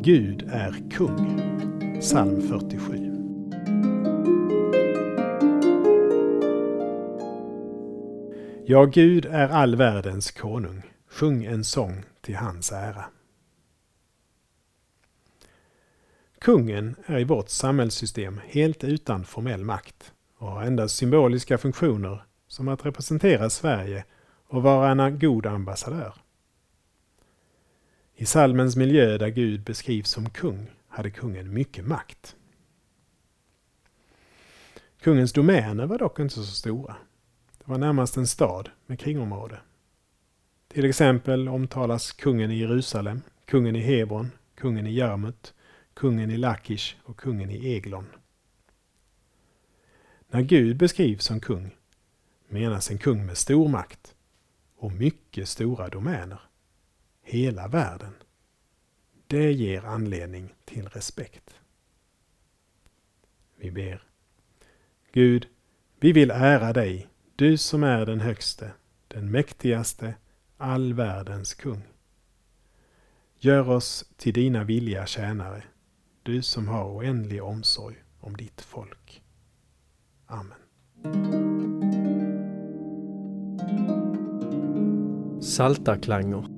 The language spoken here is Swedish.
Gud är kung. Psalm 47. Ja, Gud är all världens konung. Sjung en sång till hans ära. Kungen är i vårt samhällssystem helt utan formell makt och har endast symboliska funktioner som att representera Sverige och vara en god ambassadör. I salmens miljö där Gud beskrivs som kung hade kungen mycket makt. Kungens domäner var dock inte så stora. Det var närmast en stad med kringområde. Till exempel omtalas kungen i Jerusalem, kungen i Hebron, kungen i Jarmut, kungen i Lakish och kungen i Eglon. När Gud beskrivs som kung menas en kung med stor makt och mycket stora domäner. Hela världen. Det ger anledning till respekt. Vi ber. Gud, vi vill ära dig, du som är den högste, den mäktigaste, all världens kung. Gör oss till dina villiga tjänare, du som har oändlig omsorg om ditt folk. Amen. Saltarklanger